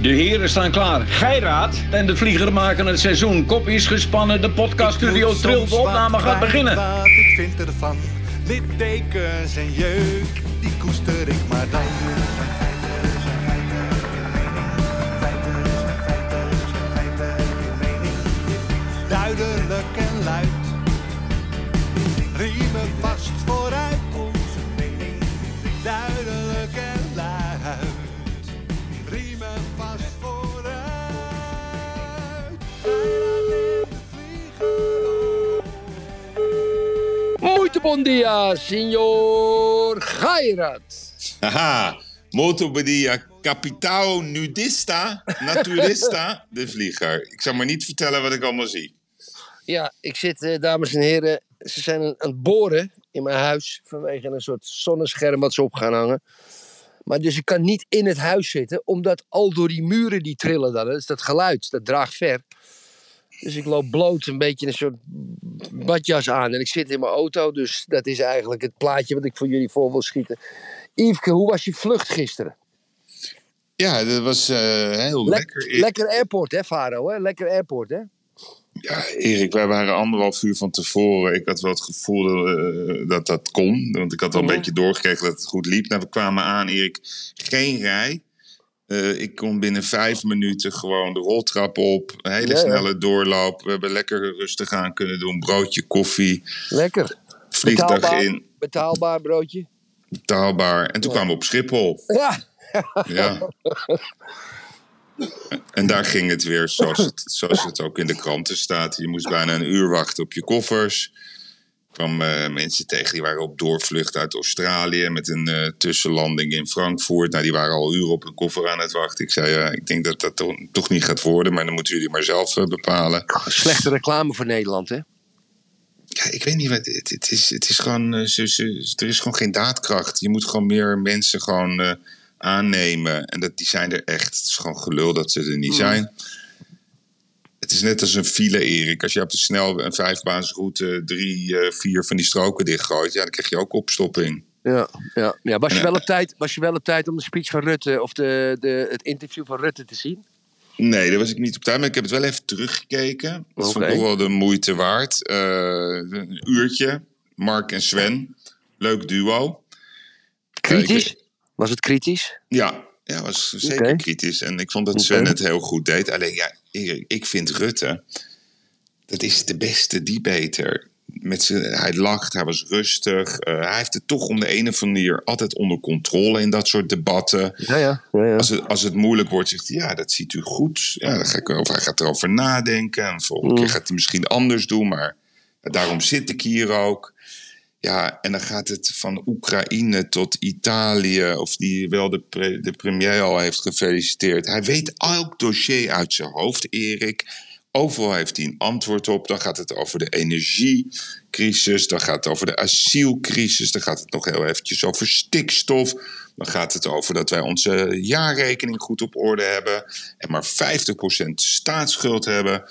De heren staan klaar. Geiraat en de vlieger maken het seizoen. Kop is gespannen, de podcaststudio trilt. De opname gaat beginnen. Wat ik vind ervan, littekens en jeuk, die koester ik maar dan. Duidelijk en luid, riemen vast vooruit bom dia, signor Gairat. Haha, molto dia, capitao nudista, naturista, de vlieger. Ik zal maar niet vertellen wat ik allemaal zie. Ja, ik zit, eh, dames en heren, ze zijn aan aan het boren in mijn huis vanwege een soort zonnescherm wat ze op gaan hangen. Maar dus ik kan niet in het huis zitten, omdat al door die muren die trillen dan, dat is dat geluid, dat draagt ver. Dus ik loop bloot een beetje een soort badjas aan en ik zit in mijn auto, dus dat is eigenlijk het plaatje wat ik voor jullie voor wil schieten. Yveske, hoe was je vlucht gisteren? Ja, dat was eh, heel Lek- lekker. Lekker airport hè, Faro, hè? Lekker airport hè? Ja, Erik, wij waren anderhalf uur van tevoren. Ik had wel het gevoel eh, dat dat kon. Want ik had wel een Mhm. beetje doorgekeken dat het goed liep. Nou, we kwamen aan, Erik. Geen rij. Eh, ik kon binnen vijf minuten gewoon de roltrap op. Een hele Ja, ja. snelle doorloop. We hebben lekker rustig aan kunnen doen. Broodje, koffie. Lekker. Vliegtuig Betaalbaar, in. betaalbaar broodje. Betaalbaar. En toen kwamen we op Schiphol. Ja, Ja. En daar ging het weer zoals het, zoals het ook in de kranten staat. Je moest bijna een uur wachten op je koffers. Kwamen eh, mensen tegen die waren op doorvlucht uit Australië met een eh, tussenlanding in Frankfurt. Nou, die waren al uren op hun koffer aan het wachten. Ik zei, ja, ik denk dat dat toch, toch niet gaat worden, maar dan moeten jullie maar zelf eh, bepalen. slechte reclame voor Nederland, hè? Ja, ik weet niet, wat, het, het, is, het is gewoon, ze, ze- er is gewoon geen daadkracht. Je moet gewoon meer mensen gewoon aannemen. En dat, die zijn er echt. Het is gewoon gelul dat ze er niet zijn. Het is net als een file, Erik. Als je op de snel een vijfbaansroute drie, eh, vier van die stroken dichtgooit, ja, dan krijg je ook opstopping. Ja, ja, ja. Was, je wel eh, op tijd, was je wel op tijd om de speech van Rutte of de, de, het interview van Rutte te zien? Nee, daar was ik niet op tijd. Maar ik heb het wel even teruggekeken. Dat vond ik toch wel de moeite waard. Eh, een uurtje. Mark en Sven. Leuk duo. Kritisch? ik- Was het kritisch? Ja, ja was zeker kritisch. En ik vond dat. Sven het heel goed deed. Alleen ja, ik vind Rutte, dat is de beste debater. Met zijn, hij lacht, hij was rustig. eh, hij heeft het toch om de een of andere manier altijd onder controle in dat soort debatten. Ja, ja. ja, ja. Als het, als het moeilijk wordt, zegt hij, ja, dat ziet u goed. Ja, dan ga ik, of hij gaat erover nadenken. En volgende Mm. keer gaat hij misschien anders doen. Maar daarom zit ik hier ook. Ja, en dan gaat het van Oekraïne tot Italië. Of die wel de, de premier al heeft gefeliciteerd. Hij weet elk dossier uit zijn hoofd, Erik. Overal heeft hij een antwoord op. Dan gaat het over de energiecrisis. Dan gaat het over de asielcrisis. Dan gaat het nog heel eventjes over stikstof. Dan gaat het over dat wij onze jaarrekening goed op orde hebben. En maar 50% staatsschuld hebben.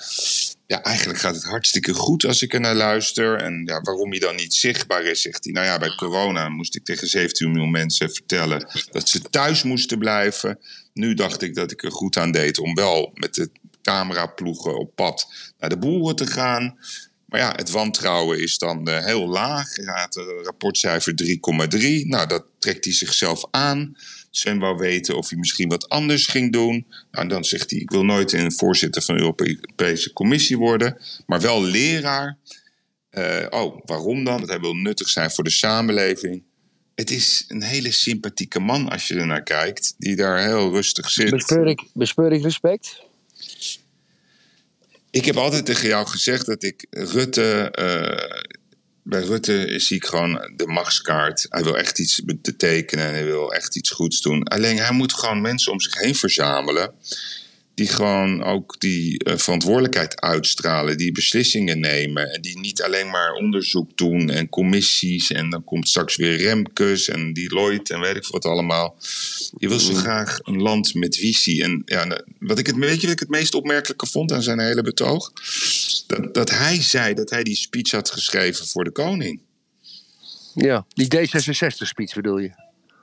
Ja, eigenlijk gaat het hartstikke goed als ik er naar luister. En ja, waarom hij dan niet zichtbaar is, zegt hij. Nou ja, bij corona moest ik tegen 17 miljoen mensen vertellen dat ze thuis moesten blijven. Nu dacht ik dat ik er goed aan deed om wel met de cameraploegen op pad naar de boeren te gaan. Maar ja, het wantrouwen is dan eh, heel laag. Hij rapportcijfer 3,3. Nou, dat trekt hij zichzelf aan. Sven wou weten of hij misschien wat anders ging doen. Nou, en dan zegt hij, ik wil nooit een voorzitter van de Europese Commissie worden. Maar wel leraar. Eh, oh, waarom dan? Want hij wil nuttig zijn voor de samenleving. Het is een hele sympathieke man als je er naar kijkt. Die daar heel rustig zit. Bespeur ik, bespeur ik respect? Ik heb altijd tegen jou gezegd dat ik Rutte. Bij Rutte zie ik gewoon de machtskaart. Hij wil echt iets betekenen en hij wil echt iets goeds doen. Alleen hij moet gewoon mensen om zich heen verzamelen. Die gewoon ook die eh, verantwoordelijkheid uitstralen, die beslissingen nemen. En die niet alleen maar onderzoek doen en commissies. En dan komt straks weer Remkes en Deloitte en weet ik wat allemaal. Je wil zo graag een land met visie. En ja, nou, wat ik het, weet je wat ik het meest opmerkelijke vond aan zijn hele betoog? Dat, dat hij zei dat hij die speech had geschreven voor de koning. Ja, die D66-speech bedoel je?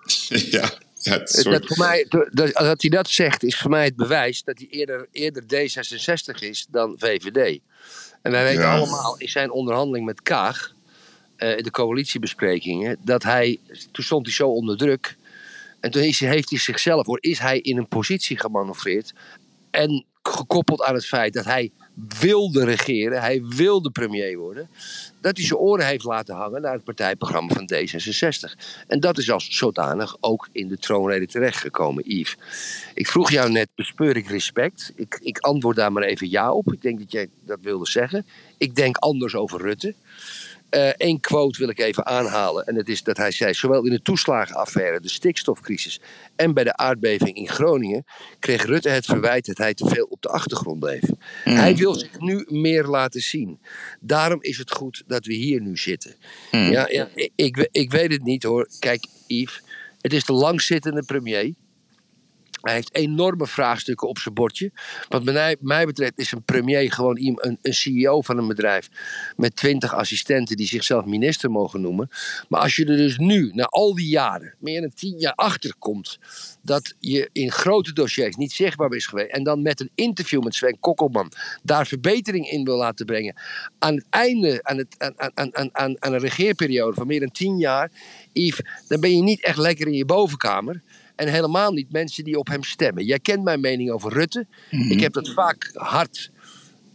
ja, Het Dat, voor mij, dat, dat hij dat zegt, is voor mij het bewijs dat hij eerder, eerder D66 is dan VVD. En wij weten Ja. allemaal in zijn onderhandeling met Kaag, eh, in de coalitiebesprekingen, dat hij, toen stond hij zo onder druk. En toen is, heeft hij zichzelf, hoor, is hij in een positie gemanoeuvreerd. En gekoppeld aan het feit dat hij wilde regeren, hij wilde premier worden, dat hij zijn oren heeft laten hangen naar het partijprogramma van D66. En dat is als zodanig ook in de troonrede terechtgekomen, Yves. Ik vroeg jou net, bespeur ik respect? Ik, ik antwoord daar maar even ja op. Ik denk dat jij dat wilde zeggen. Ik denk anders over Rutte. Eén quote wil ik even aanhalen. En dat is dat hij zei: Zowel in de toeslagenaffaire, de stikstofcrisis. en bij de aardbeving in Groningen. kreeg Rutte het verwijt dat hij te veel op de achtergrond bleef. Hij wil zich nu meer laten zien. Daarom is het goed dat we hier nu zitten. Ja, ja, ik, ik, ik weet het niet hoor. Kijk, Yves, het is de langzittende premier. Hij heeft enorme vraagstukken op zijn bordje. Wat mij, mij betreft is een premier gewoon een, een CEO van een bedrijf met twintig assistenten die zichzelf minister mogen noemen. Maar als je er dus nu, na al die jaren, meer dan tien jaar achter komt, dat je in grote dossiers niet zichtbaar is geweest en dan met een interview met Sven Kokkelman daar verbetering in wil laten brengen aan het einde, aan, het, aan, aan, aan, aan een regeerperiode van meer dan tien jaar, Yves, dan ben je niet echt lekker in je bovenkamer. En helemaal niet mensen die op hem stemmen. Jij kent mijn mening over Rutte. Ik heb dat vaak hard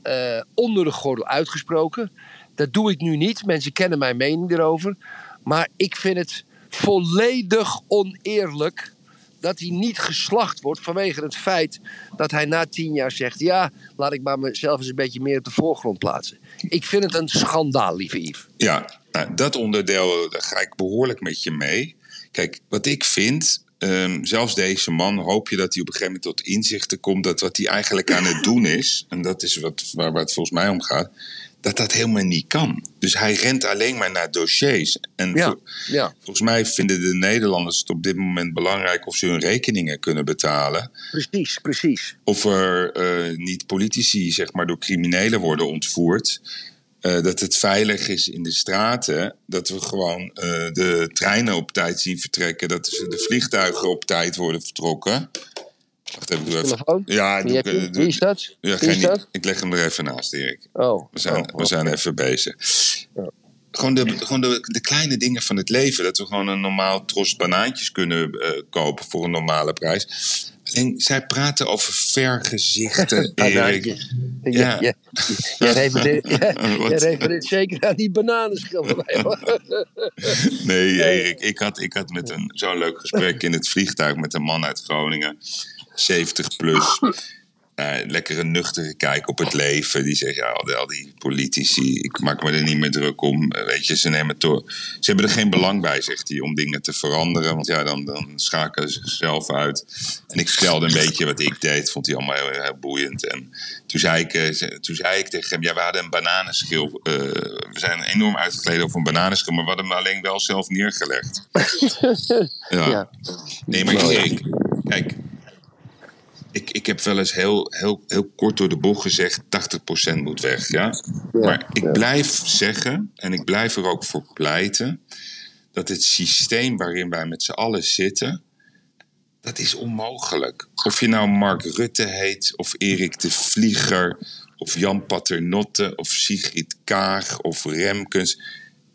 eh, onder de gordel uitgesproken. Dat doe ik nu niet. Mensen kennen mijn mening erover. Maar ik vind het volledig oneerlijk dat hij niet geslacht wordt vanwege het feit dat hij na tien jaar zegt: Ja, laat ik maar mezelf eens een beetje meer op de voorgrond plaatsen. Ik vind het een schandaal, lieve Yves. Ja, nou, dat onderdeel, daar ga ik behoorlijk met je mee. Kijk, wat ik vind, ehm, zelfs deze man, hoop je dat hij op een gegeven moment tot inzichten komt dat wat hij eigenlijk aan het doen is, en dat is wat, waar, waar het volgens mij om gaat, dat dat helemaal niet kan. Dus hij rent alleen maar naar dossiers. En Ja, vol- ja. volgens mij vinden de Nederlanders het op dit moment belangrijk of ze hun rekeningen kunnen betalen. Precies, precies. Of er eh, niet politici, zeg maar, door criminelen worden ontvoerd. Eh, dat het veilig is in de straten. Dat we gewoon eh, de treinen op tijd zien vertrekken. Dat de vliegtuigen op tijd worden vertrokken. Wacht even, doe even. Telefoon? Ja, doe, ik- doe- is dat? ja, geen, ik leg hem er even naast, Erik. Oh, We zijn, oh, we zijn even bezig. Gewoon, de, gewoon de, de kleine dingen van het leven. Dat we gewoon een normaal tros banaantjes kunnen eh, kopen voor een normale prijs. Alleen, zij praten over vergezichten, Erik. Ja. Ja, Jij refereert, jij- jij refereert zeker aan die bananenschil van mij. hoor. Nee, Erik, ik had, ik had met een zo'n leuk gesprek in het vliegtuig met een man uit Groningen, 70 plus. Eh, lekkere nuchtere kijk op het leven. Die zegt, ja, al die, al die politici, ik maak me er niet meer druk om. Eh, Weet je, ze nemen het door. Ze hebben er geen belang bij, zegt hij, om dingen te veranderen. Want ja, dan, dan schakelen ze zichzelf uit. En ik vertelde een beetje wat ik deed. Vond hij allemaal heel, heel boeiend. En toen zei, ik, eh, toen zei ik tegen hem, ja, we hadden een bananenschil. eh, we zijn enorm uitgekleden over een bananenschil, maar we hadden hem alleen wel zelf neergelegd. ja. Ja. Nee, maar. Erik, kijk. Ik, ik heb wel eens heel, heel, heel kort door de bocht gezegd: 80% moet weg. Ja? maar ik ja. blijf zeggen, en ik blijf er ook voor pleiten, dat het systeem waarin wij met z'n allen zitten, dat is onmogelijk. Of je nou Mark Rutte heet, of Erik de Vlieger, of Jan Paternotte, of Sigrid Kaag, of Remkens.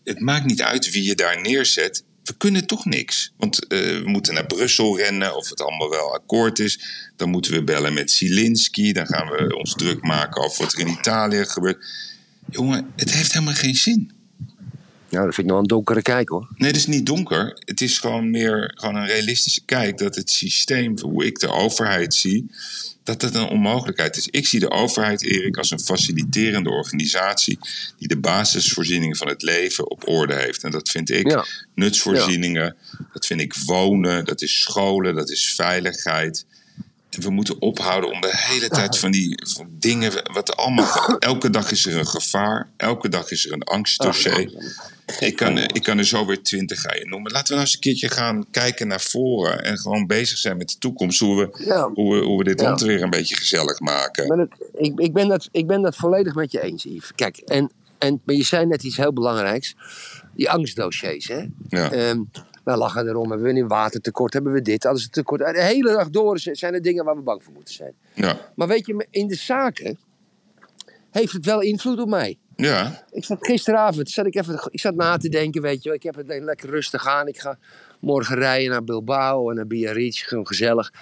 Het maakt niet uit wie je daar neerzet. We kunnen toch niks. Want eh, we moeten naar Brussel rennen of het allemaal wel akkoord is. Dan moeten we bellen met Zelensky. Dan gaan we ons druk maken over wat er in Italië gebeurt. Jongen, het heeft helemaal geen zin. Nou, dat vind ik nog een donkere kijk hoor. Nee, het is niet donker. Het is gewoon meer gewoon een realistische kijk dat het systeem, hoe ik de overheid zie, dat dat een onmogelijkheid is. Ik zie de overheid, Erik, als een faciliterende organisatie die de basisvoorzieningen van het leven op orde heeft. En dat vind ik Ja. nutsvoorzieningen, dat vind ik wonen, dat is scholen, dat is veiligheid. We moeten ophouden om de hele tijd van die van dingen, wat allemaal, elke dag is er een gevaar, elke dag is er een angstdossier. Ik kan, ik kan er zo weer twintig gaan noemen. Laten we nou eens een keertje gaan kijken naar voren en gewoon bezig zijn met de toekomst. Hoe we, Ja. hoe we, hoe we dit Ja. land weer een beetje gezellig maken. Ik, ik, ben dat, ik ben dat volledig met je eens, Yves. Kijk, en, en, maar je zei net iets heel belangrijks. Die angstdossiers, hè. Ja. Ehm, Wij lachen erom. Hebben we een watertekort? Hebben we dit? Alles tekort. De hele dag door zijn er dingen waar we bang voor moeten zijn. Ja. Maar weet je, in de zaken heeft het wel invloed op mij. Ja. Ik zat gisteravond, zat ik, even, ik zat na te denken, weet je wel. Ik heb het lekker rustig aan. Ik ga morgen rijden naar Bilbao en naar Biarritz. Gewoon gezellig.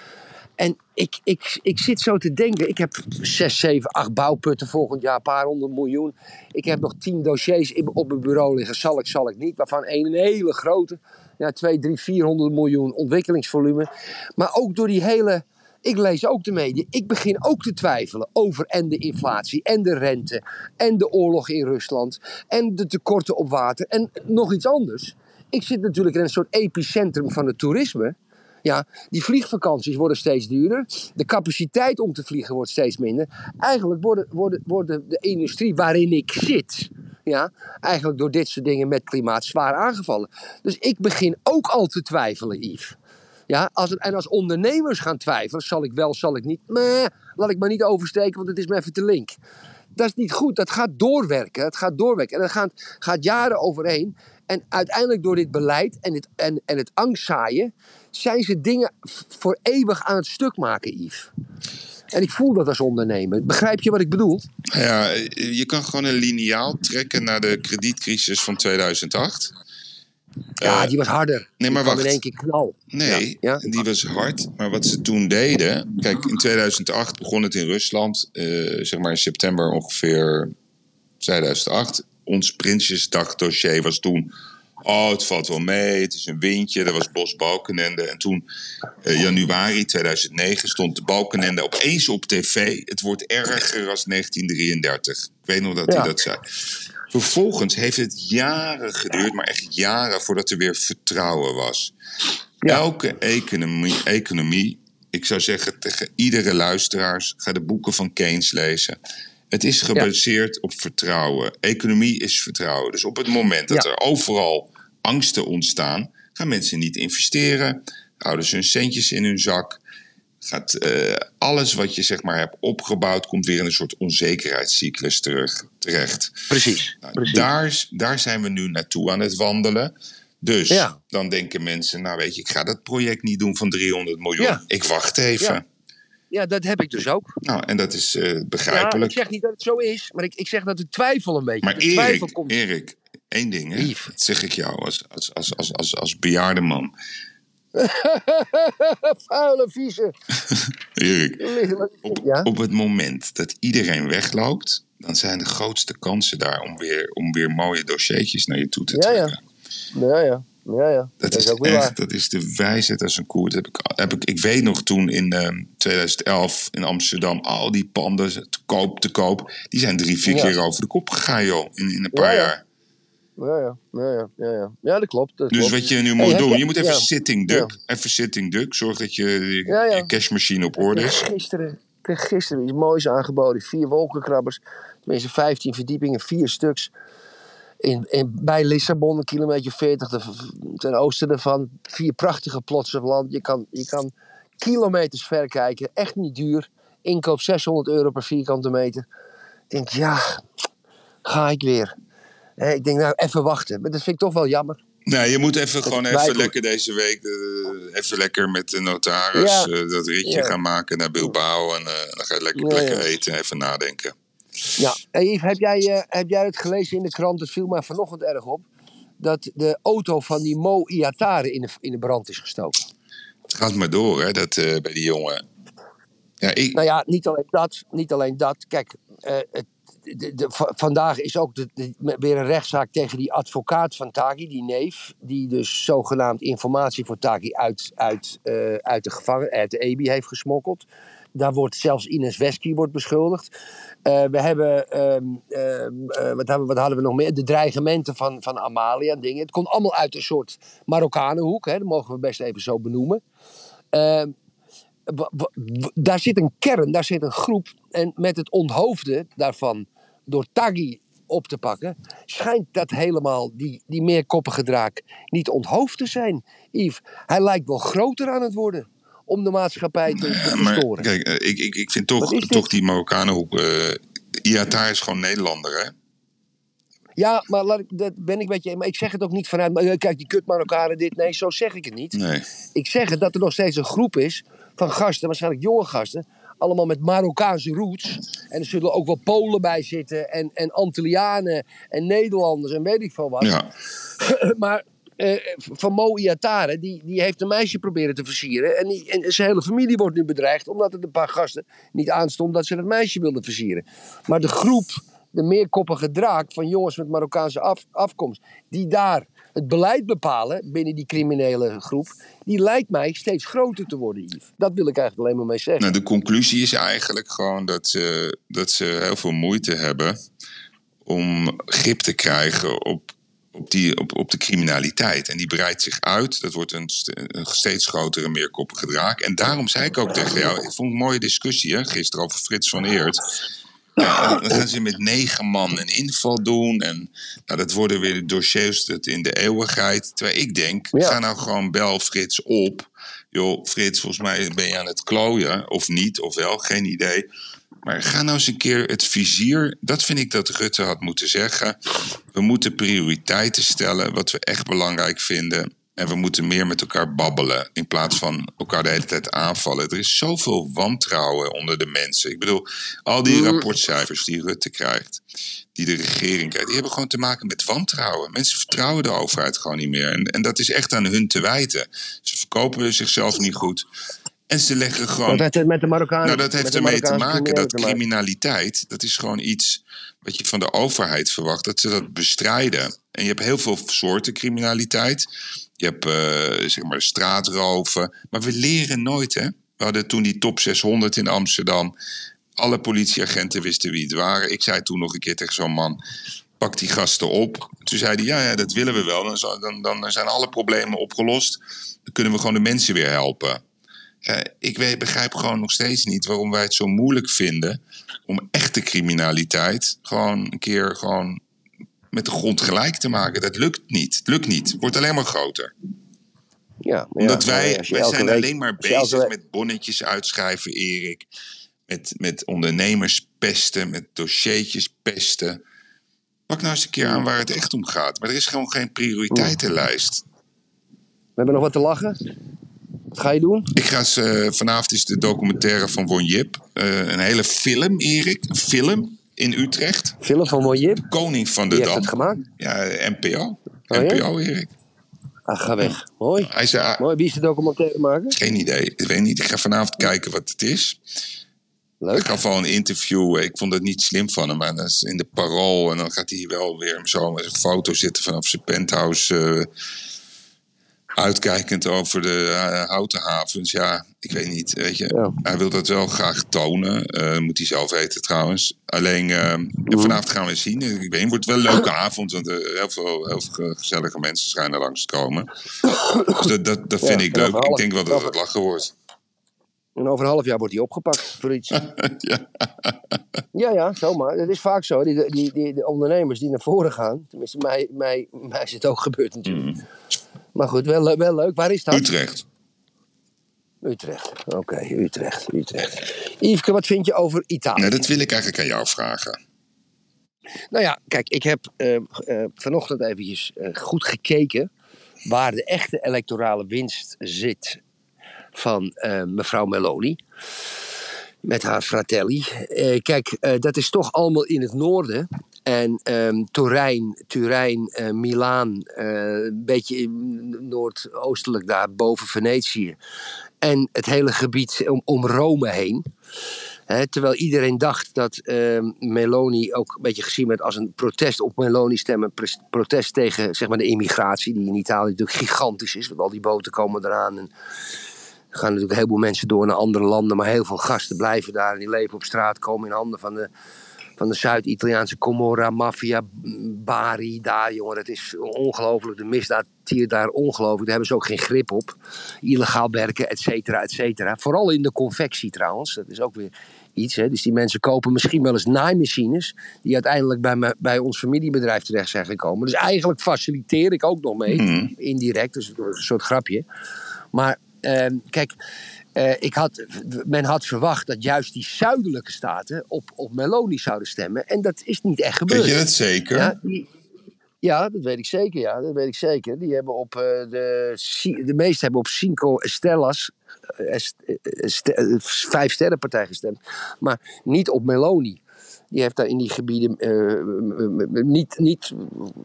En ik, ik, ik zit zo te denken. Ik heb 6, 7, 8 bouwputten volgend jaar, een paar honderd miljoen. Ik heb nog 10 dossiers op mijn bureau liggen. Zal ik, zal ik niet. Waarvan één een hele grote. Ja, 2, 3, 400 miljoen ontwikkelingsvolume. Maar ook door die hele. Ik lees ook de media. Ik begin ook te twijfelen over en de inflatie en de rente en de oorlog in Rusland en de tekorten op water en nog iets anders. Ik zit natuurlijk in een soort epicentrum van het toerisme. Ja, die vliegvakanties worden steeds duurder. De capaciteit om te vliegen wordt steeds minder. Eigenlijk worden, worden, worden de industrie waarin ik zit, ja, eigenlijk door dit soort dingen met klimaat zwaar aangevallen. Dus ik begin ook al te twijfelen, Yves. Ja, als en als ondernemers gaan twijfelen, zal ik wel, zal ik niet. Nee, laat ik maar niet oversteken, want het is me even te link. Dat is niet goed. Dat gaat doorwerken. Het gaat doorwerken. En dat gaat, gaat jaren overheen. En uiteindelijk door dit beleid en het, en, en het angstzaaien... zijn ze dingen voor eeuwig aan het stuk maken, Yves. En ik voel dat als ondernemer. Begrijp je wat ik bedoel? Nou Ja, je kan gewoon een liniaal trekken naar de kredietcrisis van 2008. Ja, Eh, die was harder. nee, maar die wacht. in één keer knal. Nee, Ja, ja. die was hard. Maar wat ze toen deden. Kijk, in 2008 begon het in Rusland. eh, zeg maar in september ongeveer 2008. Ons Prinsjesdag-dossier was toen. Oh, het valt wel mee. Het is een windje. Er was Bos Balkenende. En toen, eh, januari 2009, stond de Balkenende opeens op tv. Het wordt erger als 1933. Ik weet nog dat Ja. hij dat zei. Vervolgens heeft het jaren geduurd, maar echt jaren voordat er weer vertrouwen was. Ja. Elke economie, economie, ik zou zeggen tegen iedere luisteraars, ga de boeken van Keynes lezen. Het is gebaseerd op vertrouwen. Economie is vertrouwen. Dus op het moment dat Ja. er overal angsten ontstaan, gaan mensen niet investeren, houden ze hun centjes in hun zak. Gaat, eh, alles wat je zeg maar hebt opgebouwd, komt weer in een soort onzekerheidscyclus terug, terecht. Precies. Nou, precies. daar, daar zijn we nu naartoe aan het wandelen. Dus Ja. dan denken mensen, nou weet je, ik ga dat project niet doen van 300 miljoen. Ik wacht even. Ja. Ja, dat heb ik dus ook. Nou, en dat is eh, Ja, begrijpelijk. ik zeg niet dat het zo is, maar ik, ik zeg dat de twijfel een beetje. maar de Erik, komt. Erik, één ding, hè? Lief. dat zeg ik jou als, als, als, als, als, als bejaarde man. Vuile, vieze. Erik, op, Ja? op het moment dat iedereen wegloopt, dan zijn de grootste kansen daar om weer, om weer mooie dossiertjes naar je toe te Ja, ja. trekken. Ja, ja. Ja, ja. Dat, is, ook echt, waar. dat is de wijsheid als een koer. Dat heb ik, heb ik, ik weet nog toen in ehm, 2011 in Amsterdam al die panden te koop, te koop. Die zijn drie, vier Ja. keer over de kop gegaan, joh. In, in een paar Ja, ja. jaar. Ja, ja. Ja, ja. Ja, ja. dat klopt. Dat Dus klopt. wat je nu moet doen, je moet even sitting duck. Even sitting duck. Zorg dat je, je, cashmachine op orde is. gisteren, ik kreeg gisteren iets moois aangeboden. Vier wolkenkrabbers. Tenminste, 15 verdiepingen, vier stuks. In, in, bij Lissabon, een kilometer 40 te- ten oosten ervan. Vier prachtige plotsen land. Je kan, je kan kilometers ver kijken. Echt niet duur. Inkoop 600 euro per vierkante meter. Ik denk, ja, ga ik weer. Ik denk, nou, even wachten. Maar dat vind ik toch wel jammer. Nee, je moet even gewoon even lekker deze week, eh, even lekker met de notaris Ja. eh, dat ritje Ja. gaan maken naar Bilbao. En eh, dan ga je lekker, Ja, lekker eten, even nadenken. Ja. Hey Yves, heb jij, eh, heb jij het gelezen in de krant? Het viel mij vanochtend erg op. Dat de auto van die Mo Iatare in de, in de brand is gestoken. Het gaat maar door, hè, dat eh, bij die jongen. Ja, ik, Nou ja, niet alleen dat. Niet alleen dat. Kijk, eh, het, de, de- va- vandaag is ook de, weer een rechtszaak tegen die advocaat van Taghi, die neef. Die dus zogenaamd informatie voor Taghi uit, uit, uit de gevangen, uit de EBI heeft gesmokkeld. Daar wordt zelfs Ines Wesky wordt beschuldigd. Eh, we hebben, ehm, ehm, eh, wat, hebben, wat hadden we nog meer? De dreigementen van, van Amalia en dingen. Het komt allemaal uit een soort Marokkanenhoek. Hè? Dat mogen we best even zo benoemen. Ehm, daar zit een kern, daar zit een groep. En met het onthoofden daarvan door Taghi op te pakken, schijnt dat helemaal, die, die meerkoppige draak, niet onthoofd te zijn. Yves, hij lijkt wel groter aan het worden om de maatschappij te, maar verstoren. kijk, eh, ik, ik, ik vind toch, toch die Marokkanenhoek... eh Iatar is gewoon Nederlander, hè? Ja, maar laat ik, dat ben ik met je. Maar ik zeg het ook niet vanuit. maar, eh, Kijk, die kut Marokkanen, dit. Nee, zo zeg ik het niet. Nee. Ik zeg het dat er nog steeds een groep is van gasten, waarschijnlijk jonge gasten. Allemaal met Marokkaanse roots. En er zullen ook wel Polen bij zitten. En, en Antillianen en Nederlanders en weet ik veel wat. Ja. maar eh, van Mo Iatare, die, die heeft een meisje proberen te versieren. En, en zijn hele familie wordt nu bedreigd. Omdat het een paar gasten niet aanstond dat ze het meisje wilden versieren. Maar de groep, de meerkoppige draak van jongens met Marokkaanse af, afkomst. Die daar het beleid bepalen binnen die criminele groep. Die lijkt mij steeds groter te worden, Yves. Dat wil ik eigenlijk alleen maar mee zeggen. Nou, de conclusie is eigenlijk gewoon dat ze, dat ze heel veel moeite hebben om grip te krijgen op, op, die, op, op de criminaliteit. En die breidt zich uit. Dat wordt een, st- een steeds grotere, meerkoppige draak. En daarom zei ik ook tegen jou, ik vond het een mooie discussie hè, gisteren over Frits van Eert. Ja, dan gaan ze met negen man een inval doen. En nou, dat worden weer de dossiers in de eeuwigheid. Terwijl ik denk, Ja. ga nou gewoon bel Frits op. Joh, Frits, volgens mij ben je aan het klooien. Of niet, of wel, geen idee. Maar ga nou eens een keer het vizier. Dat vind ik dat Rutte had moeten zeggen. We moeten prioriteiten stellen, wat we echt belangrijk vinden. En we moeten meer met elkaar babbelen. In plaats van elkaar de hele tijd aanvallen. Er is zoveel wantrouwen onder de mensen. Ik bedoel, al die rapportcijfers die Rutte krijgt. Die de regering krijgt. Die hebben gewoon te maken met wantrouwen. Mensen vertrouwen de overheid gewoon niet meer. En, en dat is echt aan hun te wijten. Ze verkopen zichzelf niet goed. En ze leggen gewoon Dat heeft met de Marokkanen. nou, dat heeft ermee te maken dat criminaliteit, dat is gewoon iets wat je van de overheid verwacht, dat ze dat bestrijden. En je hebt heel veel soorten criminaliteit. Je hebt eh, zeg maar straatroven. Maar we leren nooit, hè? We hadden toen die top 600 in Amsterdam. Alle politieagenten wisten wie het waren. Ik zei toen nog een keer tegen zo'n man: pak die gasten op. Toen zei hij: ja, ja, dat willen we wel. Dan, dan, dan zijn alle problemen opgelost. Dan kunnen we gewoon de mensen weer helpen. Ja, ik weet, begrijp gewoon nog steeds niet waarom wij het zo moeilijk vinden om echte criminaliteit gewoon een keer gewoon met de grond gelijk te maken. Dat lukt niet. Het lukt niet. Het wordt alleen maar groter. Ja, maar Omdat ja, wij, wij zijn week- alleen maar bezig met bonnetjes uitschrijven, Erik. Met, met ondernemers pesten, met dossiertjes pesten. Pak nou eens een keer aan waar het echt om gaat. Maar er is gewoon geen prioriteitenlijst. We hebben nog wat te lachen. Wat ga je doen? Ik ga eens, eh, vanavond is de documentaire van Won Jip. Eh, een hele film, Erik. Een film in Utrecht. Film van Mojib. Koning van de Wie heeft Dam. het gemaakt? Ja, NPO. ja? NPO, Erik. Ah, ga weg. Mooi. Hij zei, ah, Mooi. Wie is de documentaire maken? geen idee. Ik weet niet. Ik ga vanavond kijken wat het is. Ik Leuk. gaf al een interview. Ik vond het niet slim van hem. Maar dat is in de parool. En dan gaat hij wel weer zo met een foto zitten vanaf zijn penthouse. eh, uitkijkend over de eh, houten havens. Ja, ik weet niet. Weet je. Ja. Hij wil dat wel graag tonen. Eh, moet hij zelf weten trouwens. Alleen eh, vanavond gaan we zien. Ik weet niet, het wordt wel een leuke avond. Want eh, heel, veel, heel veel gezellige mensen schijnen langs te komen. Dus dat, dat, dat vind Ja, ik leuk. Ik denk wel dat het lachen wordt. En over een half jaar wordt hij opgepakt voor iets. ja. Ja, ja, zomaar. Het is vaak zo. Die, die, die, de ondernemers die naar voren gaan. Tenminste, mij, mij, mij is het ook gebeurd natuurlijk. Maar goed, wel, wel leuk. Waar is dat? Utrecht. Utrecht. Oké, Utrecht, Utrecht. Yveske, wat vind je over Italië? Nee, dat wil ik eigenlijk aan jou vragen. Nou ja, kijk, ik heb eh, eh, vanochtend eventjes eh, goed gekeken waar de echte electorale winst zit van mevrouw Meloni. Met haar fratelli. Kijk, dat is toch allemaal in het noorden. En ehm Turijn, Turijn, eh, Milaan, eh, een beetje noordoostelijk daar boven Venetië. En het hele gebied om, om Rome heen. Terwijl iedereen dacht dat ehm, Meloni ook een beetje gezien werd als een protest op Meloni stemmen. Protest tegen zeg maar, de immigratie, die in Italië natuurlijk gigantisch is. Want al die boten komen eraan. En er gaan natuurlijk een heleboel mensen door naar andere landen. Maar heel veel gasten blijven daar. En die leven op straat, komen in handen van de, van de Zuid-Italiaanse Comorra, maffia, Bari. Daar, jongen, het is ongelooflijk. De misdaad hier daar ongelooflijk. Daar hebben ze ook geen grip op. Illegaal werken, et cetera, et cetera. Vooral in de confectie trouwens. Dat is ook weer iets. Hè. Dus die mensen kopen misschien wel eens naaimachines. die uiteindelijk bij, me, bij ons familiebedrijf terecht zijn gekomen. Dus eigenlijk faciliteer ik ook nog mee. Mhm. Indirect, dus een soort grapje. Maar ehm, kijk. Eh, ik had, men had verwacht dat juist die zuidelijke staten op, op Meloni zouden stemmen. En dat is niet echt gebeurd. Weet je dat zeker? Ja, die, Ja, dat weet ik zeker. Ja, dat weet ik zeker. Die hebben op eh, de, de meeste hebben op Cinco Estellas, eh, est- este- eh, vijf sterrenpartij gestemd, maar niet op Meloni. Die heeft daar in die gebieden eh, niet, niet,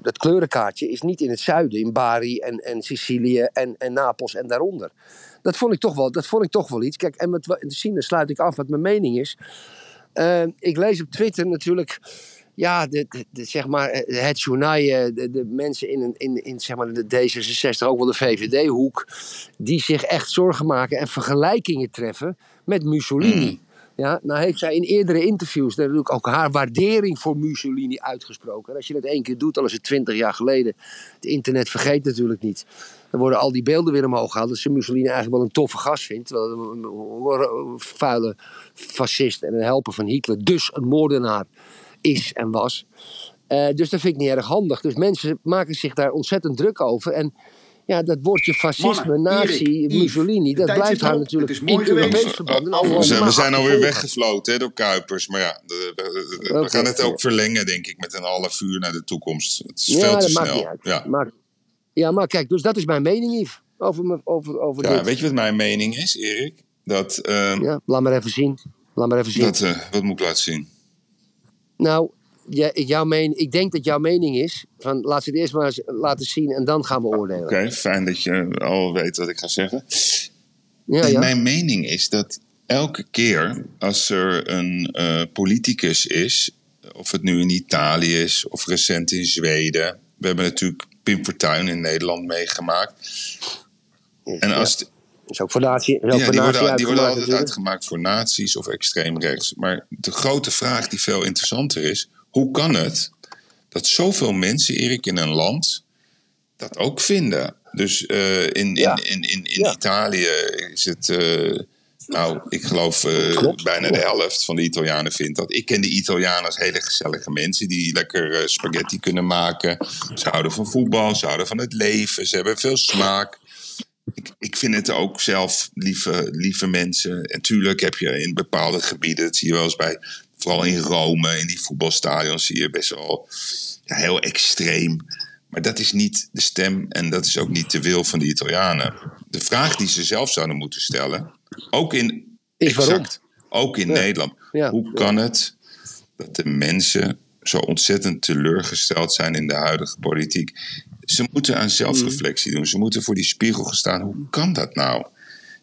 dat kleurenkaartje is niet in het zuiden, in Bari en, en Sicilië en, en Napels en daaronder. Dat vond ik toch wel, dat vond ik toch wel iets. Kijk, en met dan sluit ik af wat mijn mening is. Eh, ik lees op Twitter natuurlijk ja, de, de, zeg maar, eh, het journaal, de, mensen in, in, in zeg maar, de D66, ook wel de VVD-hoek, die zich echt zorgen maken en vergelijkingen treffen met Mussolini. Ja, nou heeft zij in eerdere interviews natuurlijk ook haar waardering voor Mussolini uitgesproken. En als je dat één keer doet, dan is het twintig jaar geleden. Het internet vergeet natuurlijk niet. Dan worden al die beelden weer omhoog gehaald. Dat ze Mussolini eigenlijk wel een toffe gast vindt. Een- een vuile fascist en een helper van Hitler. Dus een moordenaar is en was. Eh, dus dat vind ik niet erg handig. Dus mensen maken zich daar ontzettend druk over. En ja, dat woordje fascisme, Mannen, nazi, Erik, Mussolini, dat blijft haar natuurlijk Het is mooi in geweest. Europees verband. We zijn, we maar zijn alweer weggefloten hè, door Kuipers. Maar ja, de- we- gaan het ook verlengen, denk ik, met een half uur naar de toekomst. Het is Ja, veel te dat maakt snel. niet uit. Ja. Maar, ja, maar kijk, dus dat is mijn mening, Yves. Over, over, over Ja, dit. weet je wat mijn mening is, Erik? Dat, ehm, Ja, laat maar even zien. Laat maar even zien. dat eh, wat moet ik laten zien? Nou, ja, jouw men, ik denk dat jouw mening is... Van, laat ze het eerst maar eens laten zien en dan gaan we oordelen. Oké, fijn dat je al weet wat ik ga zeggen. Ja, En ja. Mijn mening is dat elke keer als er een eh, politicus is, of het nu in Italië is of recent in Zweden. We hebben natuurlijk Pim Fortuyn in Nederland meegemaakt. En als is ook voor natie, ook ja, voor die worden, die worden altijd natuurlijk. uitgemaakt voor nazi's of extreem rechts. Maar de grote vraag die veel interessanter is: hoe kan het dat zoveel mensen, Erik, in een land dat ook vinden? Dus eh, in, in, Ja. in, in, in Ja. Italië is het. eh, nou, ik geloof eh, Klopt. bijna de helft van de Italianen vindt dat. Ik ken de Italianen als hele gezellige mensen die lekker eh, spaghetti kunnen maken. Ze houden van voetbal, ze houden van het leven, ze hebben veel smaak. Ik, ik vind het ook zelf lieve, lieve mensen. En tuurlijk heb je in bepaalde gebieden, dat zie je wel eens bij, vooral in Rome, in die voetbalstadions, zie je best wel ja, heel extreem. Maar dat is niet de stem en dat is ook niet de wil van de Italianen. De vraag die ze zelf zouden moeten stellen, ook in, Is waarom? exact, ook in Ja. Nederland. Ja. Hoe kan het dat de mensen zo ontzettend teleurgesteld zijn in de huidige politiek? Ze moeten aan zelfreflectie doen. Ze moeten voor die spiegel gaan staan. Hoe kan dat nou?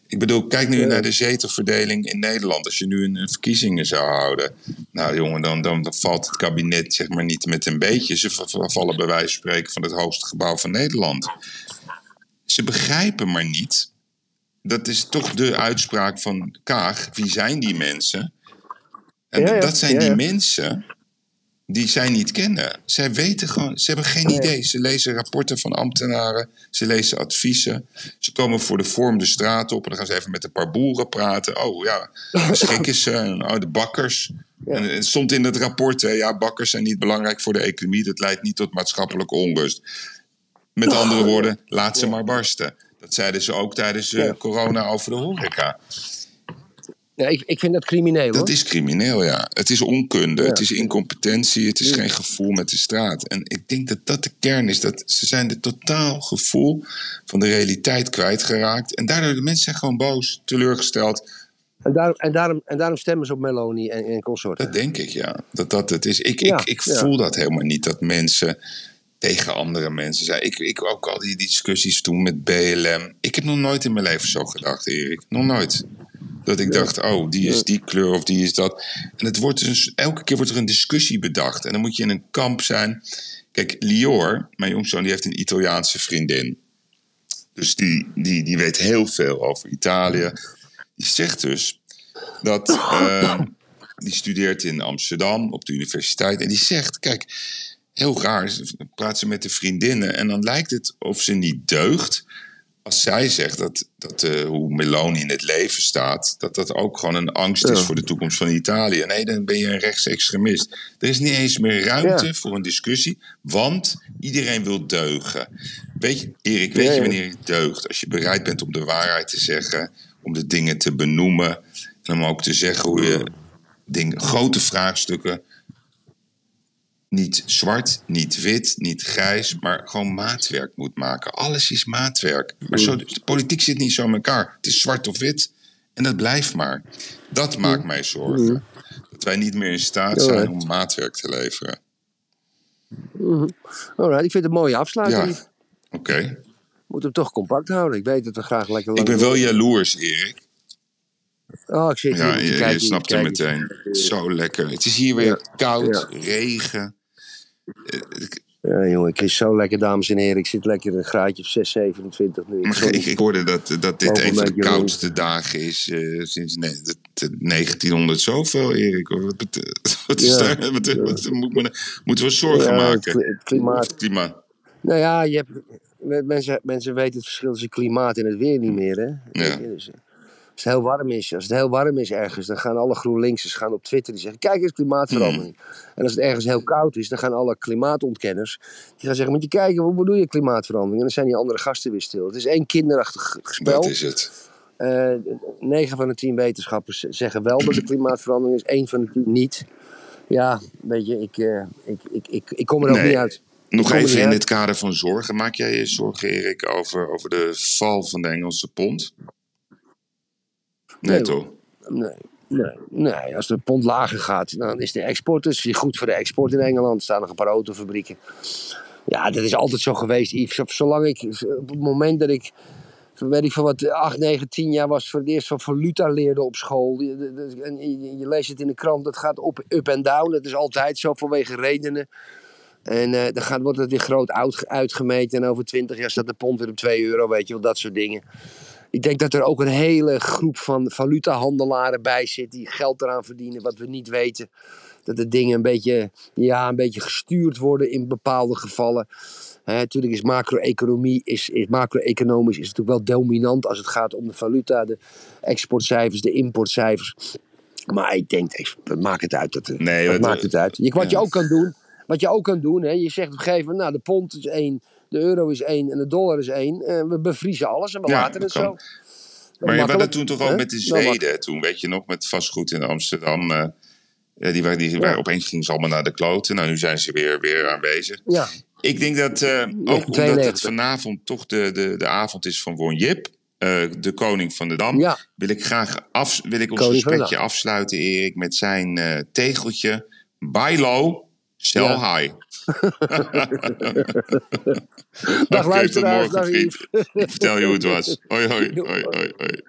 Ik bedoel, kijk nu naar de zetelverdeling in Nederland. Als je nu een, een verkiezingen zou houden. Nou jongen, dan, dan, dan valt het kabinet zeg maar niet met een beetje. Ze vallen bij wijze van spreken van het hoogste gebouw van Nederland. Ze begrijpen maar niet. Dat is toch de uitspraak van Kaag. Wie zijn die mensen? En Ja, ja, dat zijn ja, die mensen die zij niet kennen. Zij weten gewoon, ze hebben geen idee. Ze lezen rapporten van ambtenaren, ze lezen adviezen. Ze komen voor de vorm de straat op en dan gaan ze even met een paar boeren praten. Oh ja, de schikken ze, en, oh, de bakkers. En het stond in het rapport, hè, ja, bakkers zijn niet belangrijk voor de economie. Dat leidt niet tot maatschappelijke onrust. Met andere woorden, laat ze maar barsten. Dat zeiden ze ook tijdens eh, Ja. corona over de horeca. Ja, ik, ik vind dat crimineel hoor. Dat is crimineel, ja. Het is onkunde, Ja. het is incompetentie, het is Ja. geen gevoel met de straat. En ik denk dat dat de kern is. Dat ze zijn de totaal gevoel van de realiteit kwijtgeraakt. En daardoor de mensen zijn gewoon boos, teleurgesteld. En, daarom, en, daarom, en daarom stemmen ze op Meloni en, en consorten. Dat denk ik, ja. Dat dat het is. Ik, ik, ik voel dat helemaal niet, dat mensen tegen andere mensen zijn. Ik, ik ook al die discussies toen met BLM. Ik heb nog nooit in mijn leven zo gedacht, Erik. Nog nooit. Dat ik dacht, oh, die is die kleur of die is dat. En het wordt dus, elke keer wordt er een discussie bedacht. En dan moet je in een kamp zijn. Kijk, Lior, mijn jongzoon, die heeft een Italiaanse vriendin. Dus die, die, die weet heel veel over Italië. Die zegt dus dat. eh, die studeert in Amsterdam op de universiteit. En die zegt: Kijk, heel raar. Praat ze met de vriendinnen. En dan lijkt het of ze niet deugt. Als zij zegt dat, dat eh, hoe Meloni in het leven staat. dat dat ook gewoon een angst is voor de toekomst van Italië. Nee, dan ben je een rechtsextremist. Er is niet eens meer ruimte Ja. voor een discussie. Want iedereen wil deugen. Weet je, Erik, weet Ja, je wanneer je deugt? Als je bereid bent om de waarheid te zeggen. om de dingen te benoemen. en om ook te zeggen hoe je dingen, grote vraagstukken niet zwart, niet wit, niet grijs, maar gewoon maatwerk moet maken. Alles is maatwerk. Maar zo, de politiek zit niet zo in elkaar. Het is zwart of wit en dat blijft maar. Dat maakt mij zorgen. Dat wij niet meer in staat zijn om maatwerk te leveren. Alright, ik vind het een mooie afsluiting. Ja, oké. Moet hem toch compact houden. Ik weet dat we graag lekker Ik ben wel jaloers, Erik. Oh, ik zit hier Ja, je, snapt het meteen. Zo lekker. Het is hier weer Ja. koud, Ja. regen. Ja, jongen, ik is zo lekker, dames en heren. Ik zit lekker in een graadje of 6, 27 nu. Maar ik, ik hoorde dat, dat dit een van de koudste dagen is eh, sinds ne- de- de 1900 zoveel, Erik. Wat, is Ja. daar, wat, wat moet men- moeten we zorgen Ja, maken? kli- het klimaat. Het klimaat. Nou ja, je hebt, mensen, mensen weten het verschil tussen klimaat en het weer niet meer. Hè? Ja. Dus, eh, als het heel warm is, als het heel warm is ergens, dan gaan alle GroenLinksers gaan op Twitter die zeggen: Kijk eens, klimaatverandering. Hmm. En als het ergens heel koud is, dan gaan alle klimaatontkenners die gaan zeggen: Moet je kijken, hoe bedoel je klimaatverandering? En dan zijn die andere gasten weer stil. Het is één kinderachtig spel. Dat is het. Eh, 9 van de 10 wetenschappers zeggen wel dat er klimaatverandering is, één van de 10 niet. Ja, weet je, ik, eh, ik, ik, ik, ik kom er ook Nee. niet uit. Nog even in het kader van zorgen. Maak jij je zorgen, Erik, over, over de val van de Engelse pond? Nee, toch? Nee, nee, nee, als de pond lager gaat, dan is de export dus goed voor de export in Engeland. Er staan nog een paar autofabrieken. Ja, dat is altijd zo geweest, Yves. Zolang ik, op het moment dat ik, weet ik van wat, 8, 9, 10 jaar was, voor het eerst van valuta leerde op school. En je, leest het in de krant, dat gaat op, up en down. Dat is altijd zo vanwege redenen. En eh, dan gaat, wordt het weer groot uit, uitgemeten. En over 20 jaar staat de pond weer op 2 euro, weet je wel, dat soort dingen. Ik denk dat er ook een hele groep van valutahandelaren bij zit die geld eraan verdienen wat we niet weten. Dat de dingen een beetje, ja, een beetje gestuurd worden in bepaalde gevallen. Natuurlijk is macro-economie, is, is macro-economisch is natuurlijk wel dominant als het gaat om de valuta, de exportcijfers, de importcijfers. Maar ik denk, ik- maakt het uit? Dat, Nee, wat maakt het uit? Je, wat je ook kan doen, wat je ook kan doen, hè, je zegt op een gegeven moment, nou de pond is één, de euro is één en de dollar is één. Eh, we bevriezen alles en we Ja, laten het zo. Maar je had dat toen toch ook met de. Zweden, toen weet je nog, met vastgoed in Amsterdam. ja, die waren, die waren, opeens gingen ze allemaal naar de kloten. Nou, nu zijn ze weer, weer aanwezig. Ja, Ik denk dat, eh, ook omdat het 92. vanavond toch de, de, de avond is van Won Jip, de koning van de Dam, Ja. wil ik graag af, wil ik ons Koning de gesprekje afsluiten, Erik, met zijn tegeltje. Buy sell Ja. high. Dag luisteraars, dag. Yves. Ik vertel je hoe het was. Hoi, hoi, hoi, hoi, hoi.